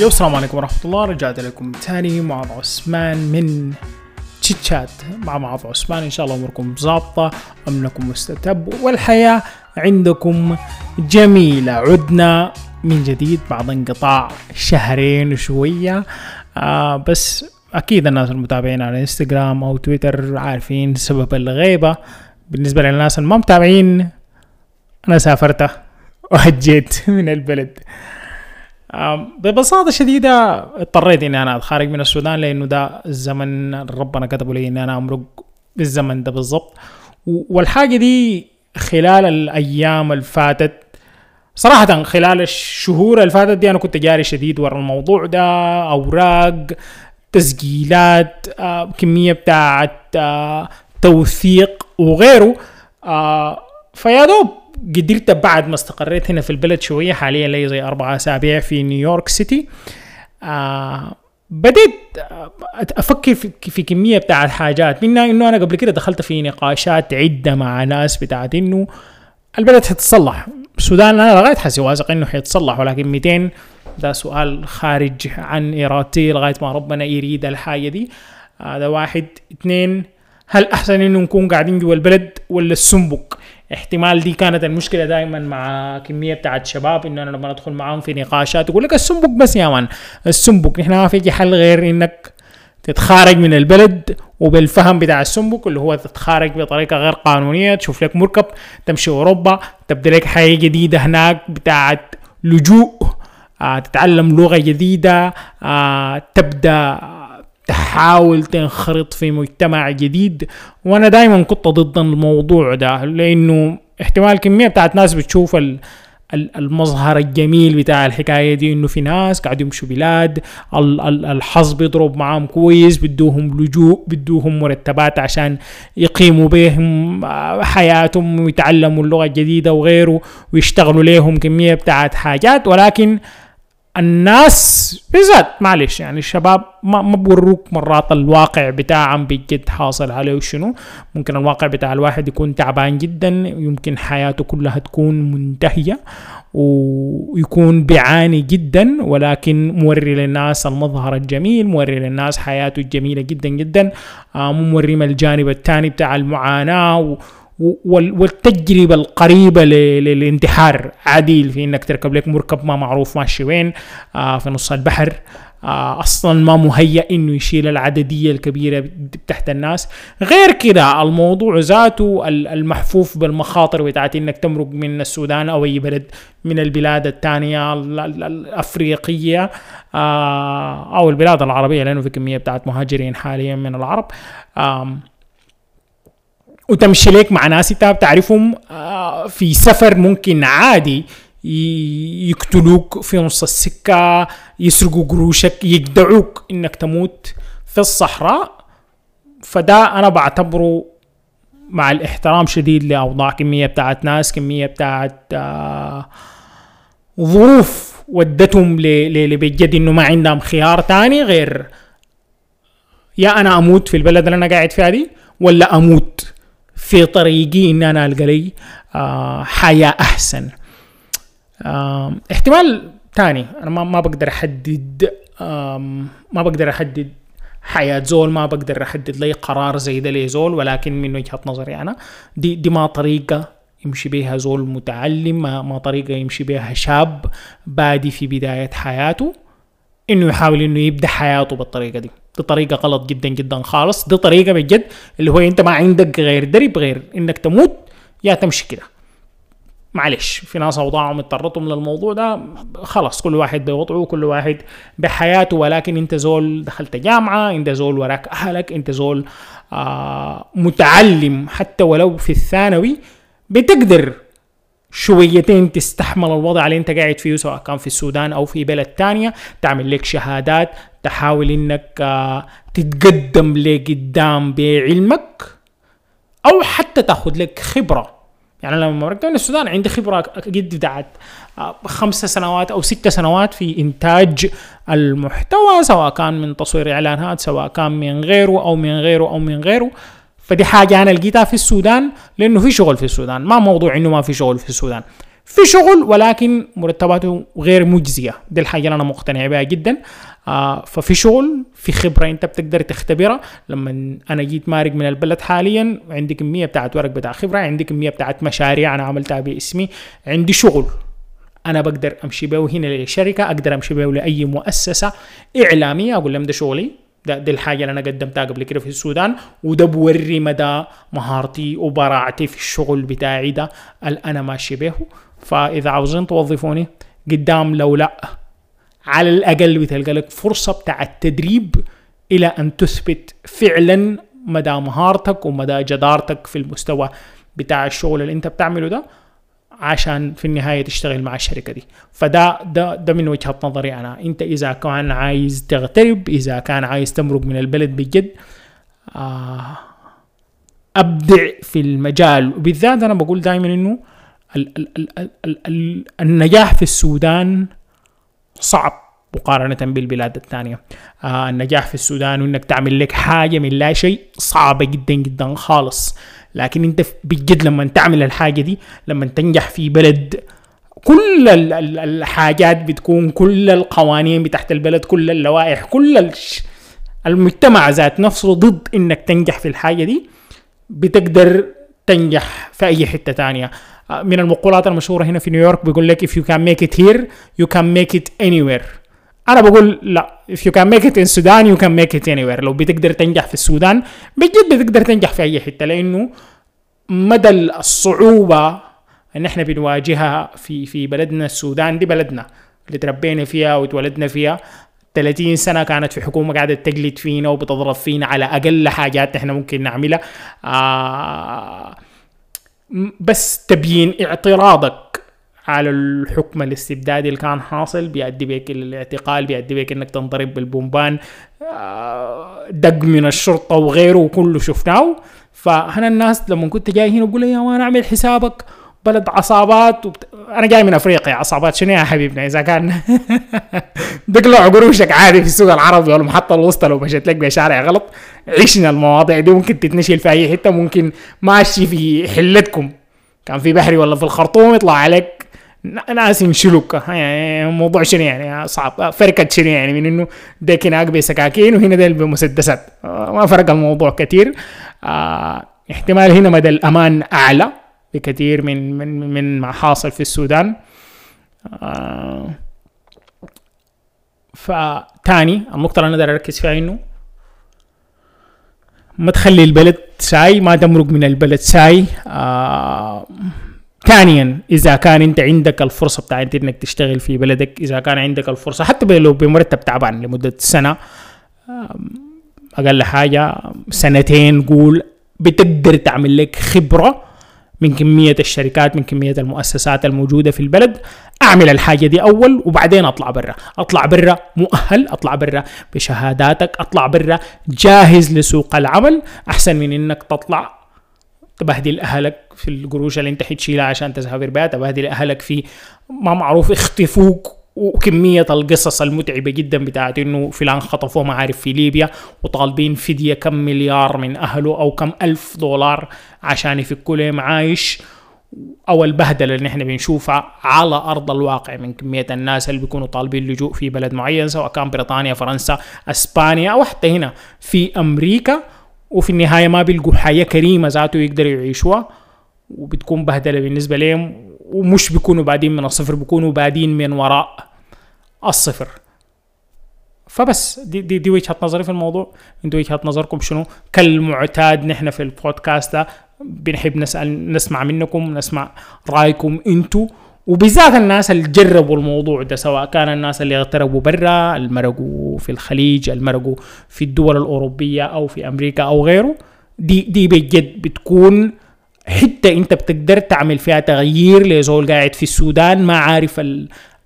يو السلام عليكم ورحمة الله. رجعت لكم تاني مع عثمان من تشات. مع مع عثمان إن شاء الله أموركم ظابطة أمنكم مستتب والحياة عندكم جميلة. عدنا من جديد بعد انقطاع شهرين وشوية. آه بس أكيد الناس المتابعين على إنستغرام أو تويتر عارفين سبب الغيبة. بالنسبة للناس ما متابعين أنا سافرت وهجيت من البلد. ببساطة شديدة اضطريت إني أنا أتخارج من السودان لأنه ده الزمن ربنا كتبه لي إني أنا أمرق بالزمن ده بالضبط. والحاجة دي خلال الأيام الفاتت صراحة خلال الشهور الفاتت دي أنا كنت جاري شديد ورا الموضوع ده أوراق تسجيلات كمية بتاعت توثيق وغيره. فيا دوب قدرت بعد ما استقريت هنا في البلد شوية حاليا لي زي أربعة أسابيع في نيويورك سيتي. آه بديت أفكر في, في كمية بتاعت حاجات منها إنه أنا قبل كده دخلت في نقاشات عدة مع ناس بتاعت إنه البلد حتتصلح. السودان أنا لغاية حسي واثق إنه حيتصلح ولكن 200 ده سؤال خارج عن إرادتي لغاية ما ربنا يريد الحاجة دي. هذا آه واحد. اثنين هل أحسن إنه نكون قاعدين جوا البلد ولا السنبك احتمال دي كانت المشكلة دائما مع كمية بتاعت شباب إنه أنا لما أدخل معاهم في نقاشات يقول لك السنبك بس يا مان السنبك نحن ما في حل غير إنك تتخارج من البلد وبالفهم بتاع السنبك اللي هو تتخارج بطريقة غير قانونية تشوف لك مركب تمشي أوروبا تبدأ لك حياه جديدة هناك بتاعت لجوء آه تتعلم لغة جديدة آه تبدأ تحاول تنخرط في مجتمع جديد وأنا دائما كنت ضد الموضوع ده لأنه احتمال كمية بتاعت ناس بتشوف ال المظهر الجميل بتاع الحكاية دي إنه في ناس قاعدوا يمشوا بلاد الحظ بيضرب معاهم كويس بدوهم لجوء بدوهم مرتبات عشان يقيموا بهم حياتهم ويتعلموا اللغة الجديدة وغيره ويشتغلوا ليهم كمية بتاعت حاجات. ولكن الناس بالذات معلش يعني الشباب ما ما بوروك مرات الواقع بتاعهم بجد حاصل عليه شنو ممكن الواقع بتاع الواحد يكون تعبان جدا يمكن حياته كلها تكون منتهية ويكون بيعاني جدا ولكن موري للناس المظهر الجميل موري للناس حياته الجميلة جدا جدا. آه موري الجانب الثاني بتاع المعاناة والتجربة القريبة للانتحار عديل في إنك تركب لك مركب ما معروف ماشي وين آه في نص البحر. آه أصلا ما مهيأ إنه يشيل العددية الكبيرة تحت الناس. غير كده الموضوع ذاته المحفوف بالمخاطر بتاعت إنك تمرق من السودان أو أي بلد من البلاد الثانية الأفريقية آه أو البلاد العربية لأنه في كمية بتاعت مهاجرين حاليا من العرب. وتمشي لك مع ناس انت بتعرفهم في سفر ممكن عادي يقتلوك في نص السكة يسرقوا قروشك يقدعوك إنك تموت في الصحراء. فده أنا بعتبره مع الاحترام شديد لأوضاع كمية بتاعت ناس كمية بتاعت آه ظروف ودتهم لبجد إنه ما عندهم خيار تاني غير يا أنا أموت في البلد اللي أنا قاعد فيها دي ولا أموت. في طريقي ان أنا ألقى لي آه حياة أحسن. احتمال تاني أنا ما, بقدر أحدد ما بقدر أحدد حياة زول ما بقدر أحدد لي قرار زي ده لزول ولكن من وجهة نظري أنا دي دي ما طريقة يمشي بها زول متعلم ما, ما طريقة يمشي بها شاب بادي في بداية حياته إنه يحاول إنه يبدأ حياته بالطريقة دي. دي طريقة غلط جدا جدا خالص. دي طريقة بجد اللي هو أنت ما عندك غير درب غير إنك تموت يا تمشي كده. معلش في ناس أوضاعهم اضطرتهم للموضوع ده خلاص كل واحد بوضعه كل واحد بحياته. ولكن أنت زول دخلت جامعة أنت زول وراك أهلك أنت زول آه متعلم. حتى ولو في الثانوي بتقدر شويتين تستحمل الوضع اللي أنت قاعد فيه سواء كان في السودان أو في بلد تانية تعمل لك شهادات تحاول إنك تتقدم لقدام بعلمك أو حتى تأخذ لك خبرة. يعني لما مرقت من السودان عندي خبرة قد بتاعت خمس سنوات أو ست سنوات في إنتاج المحتوى سواء كان من تصوير إعلانات سواء كان من غيره أو من غيره أو من غيره. فدي حاجة أنا لقيتها في السودان لأنه في شغل في السودان. ما موضوع إنه ما في شغل في السودان. في شغل ولكن مرتباته غير مجزية. دي الحاجة اللي أنا مقتنع بها جدا. آه ففي شغل في خبرة أنت بتقدر تختبرها. لما أنا جيت مارق من البلد حاليا عندي كمية بتاعت ورق بتاع خبرة عندي كمية بتاعت مشاريع أنا عملتها باسمي. عندي شغل. أنا بقدر أمشي به هنا للشركه أقدر أمشي به لأي مؤسسة إعلامية. أقول لهم ده شغلي. ده دي الحاجة اللي أنا قدمتها قبل كده في السودان. وده بوري مدى مهارتي وبراعتي في الشغل بتاعي ده. اللي أنا ماشي به فإذا عاوزين توظفوني قدام لو لأ على الأقل بتلقى لك فرصة بتاع التدريب إلى أن تثبت فعلا مدى مهارتك ومدى جدارتك في المستوى بتاع الشغل اللي أنت بتعمله ده عشان في النهاية تشتغل مع الشركة دي. فده ده ده من وجهة نظري أنا. أنت إذا كان عايز تغترب إذا كان عايز تمرق من البلد بجد آه أبدع في المجال. وبالذات أنا بقول دائما إنه ال ال ال ال ال ال النجاح في السودان صعب مقارنة بالبلاد الثانية. آه النجاح في السودان وإنك تعمل لك حاجة من لا شيء صعبة جدا جدا خالص. لكن أنت بجد لما تعمل الحاجة دي لما تنجح في بلد كل الحاجات بتكون كل القوانين بتاعت البلد كل اللوائح كل المجتمع ذات نفسه ضد إنك تنجح في الحاجة دي بتقدر تنجح في أي حتة تانية. من المقولات المشهورة هنا في نيويورك بيقول لك if you can make it here you can make it anywhere. أنا بقول لا if you can make it in Sudan you can make it anywhere. لو بتقدر تنجح في السودان بجد بتقدر تنجح في أي حتة لأنه مدى الصعوبة ان إحنا بنواجهها في في بلدنا السودان دي بلدنا اللي تربينا فيها وتولدنا فيها. 30 سنة كانت في حكومة قاعدة تجلد فينا وبتضرب فينا على أقل حاجات إحنا ممكن نعملها. آه بس تبيين اعتراضك على الحكم الاستبدادي اللي كان حاصل بيؤدي بك الاعتقال بيؤدي بك إنك تنضرب بالبومبان. دق من الشرطة وغيره وكله شفناه. فهنا الناس لما كنت جاي هنا بقول يا مان اعمل حسابك. بلد عصابات وبت... أنا جاي من أفريقيا عصابات شنو يا حبيبنا؟ إذا كان دقلع قروشك عادي في السوق العربي ولا المحطه الوسطى لو مشيت لك بشارع غلط. عشنا المواضيع دي ممكن تتنشل في أي حتة ممكن ماشي في حلتكم. كان في بحري ولا في الخرطوم يطلع عليك ناس ينشلوك. يعني موضوع شنو يعني؟ صعب. فرقة شنو يعني؟ من إنه ديك هناك بسكاكين وهنا ديل بمسدسات. ما فرق الموضوع كثير آه احتمال هنا مدى الأمان أعلى. بكثير من من من ما حاصل في السودان. فتاني النقطة اللي أنا أركز فيها إنه ما تخلي البلد ساي ما تمرق من البلد ساي. آه ثانيا إذا كان أنت عندك الفرصة بتاعت إنك تشتغل في بلدك إذا كان عندك الفرصة حتى لو بمرتب تعبان لمدة سنة أقل حاجة سنتين قول بتقدر تعمل لك خبرة من كمية الشركات من كمية المؤسسات الموجودة في البلد أعمل الحاجة دي أول وبعدين أطلع برا. أطلع برا مؤهل أطلع برا بشهاداتك أطلع برا جاهز لسوق العمل. أحسن من إنك تطلع تبهدل أهلك في القروش اللي أنت حتشيلها عشان تسافر بها تبهدل أهلك في ما معروف اختفوك وكمية القصص المتعبة جدا بتاعت إنه فلان خطفوه ما عارف في ليبيا وطالبين فدية كم مليار من أهله أو كم ألف دولار عشان يفكوا لهم عايش. أو البهدلة اللي إحنا بنشوفها على أرض الواقع من كمية الناس اللي بيكونوا طالبين لجوء في بلد معين سواء كان بريطانيا فرنسا إسبانيا أو حتى هنا في أمريكا. وفي النهاية ما بيلقوا حياة كريمة ذاته يقدروا يعيشوها. وبتكون بهدلة بالنسبة لهم. ومش بيكونوا بادين من الصفر بيكونوا بادين من وراء الصفر. فبس دي, دي, دي وجهة نظري في الموضوع. أنتوا وجهة نظركم شنو؟ كالمعتاد نحن في البودكاست ده بنحب نسأل نسمع منكم نسمع رأيكم أنتوا وبالذات الناس اللي جربوا الموضوع ده سواء كان الناس اللي اغتربوا برا المرقوا في الخليج المرقوا في الدول الأوروبية أو في أمريكا أو غيره. دي دي بجد بتكون حتة أنت بتقدر تعمل فيها تغيير لزول قاعد في السودان ما عارف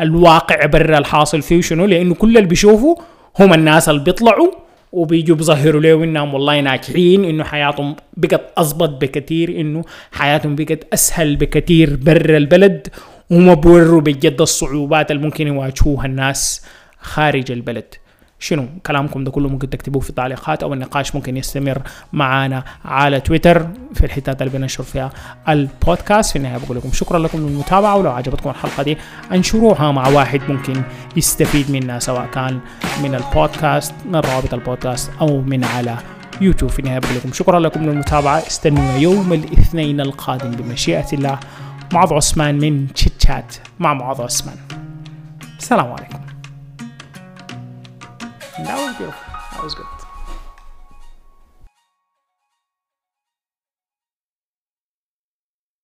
الواقع برا الحاصل فيه شنو؟ لأنه كل اللي بيشوفوا هم الناس اللي بيطلعوا وبيجوا بيظهروا له إنهم والله ناجحين إنه حياتهم بقت اضبط بكثير إنه حياتهم بقت أسهل بكثير برا البلد وما بوروا بجد الصعوبات اللي ممكن يواجهوها الناس خارج البلد. شنو كلامكم ده كله ممكن تكتبوه في التعليقات أو النقاش ممكن يستمر معانا على تويتر في الحتات اللي بننشر فيها البودكاست. في النهاية بقول لكم شكرا لكم للمتابعة ولو عجبتكم الحلقة دي انشروها مع واحد ممكن يستفيد منها سواء كان من البودكاست من روابط البودكاست أو من على يوتيوب. في النهاية بقول لكم شكرا لكم للمتابعة. استنونا يوم الاثنين القادم بمشيئة الله. معاذ عثمان من تشيت شات مع معاذ عثمان. السلام عليكم. That was beautiful. That was good.